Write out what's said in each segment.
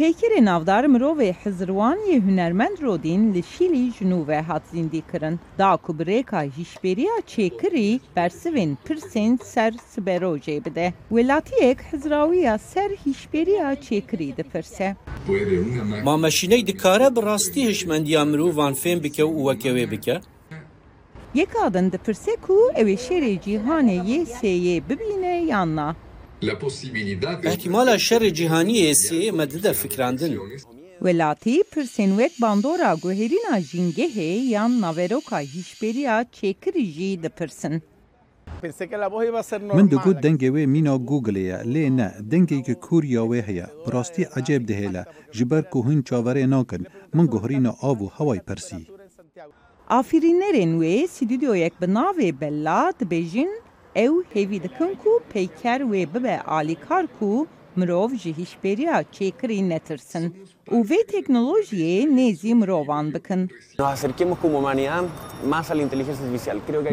Peykerê navdar mirovê hizirwaniyê hunermend Rodîn li Şîlî ji nû ve hat zîndî kirin. Da ku bi rêka hîşberiya çêkirî bersivên pirsên ser siberojê bide. Welatiyek hizirawiya ser hîşberiya çêkirî dipirse. Mameşîneyê dikare bi rastî hişmendiya mirovan fêm bike û weke wê bike? Yek adin dipirse ku ew ê şerê cîhanê yê sêyê bibîne yan na. Şerê cîhaniyê sê me dide fikrandin. Welatî pirsên wek bandora guherîna jîngehê yan naveroka hîşberiya çêkirî jî dipirsin. Min digot dengê wê mîna Google ye lê ne dengekî Kuriya wê heye rastî ecêb dihêle ji ber ku hûn çaverê nakin min guherîna av û hewayê pirsî. Afirînerên wê stûdyoyek bi navê Bella dibêjin ew hêvî dikin ku peyker wê bibe alîkar ku mirov ji hîşberiya çêkirî netirsin û vê teknolojiyê nêzî mirovan bikin.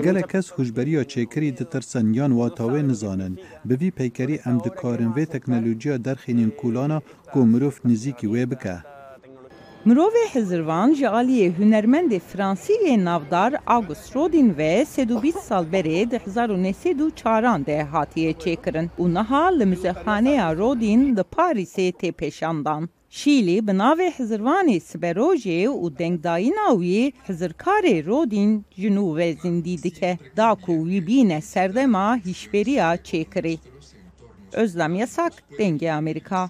Gelek kes hûjberiya çêkirî ditirsin yan wata wê nizanin bi vî peykerî em dikarin vê teknolojiya derxînên kulana ku mirov nizîkî wê bike. Mirovê hizirvan ji aliyê hunermendê Fransîyê navdar Auguste Rodin ve sedû sal berê di 1904 de hatiye çêkirin û niha li Rodin li Parîsê tê pêşandan. Şîlî bi navê hizirvanê siberojê û dengdayîna Rodin ji nû ve zindî dike da ku wî serdema hîşberiya çêkirê. Özlem Yasak, Denge Amerika.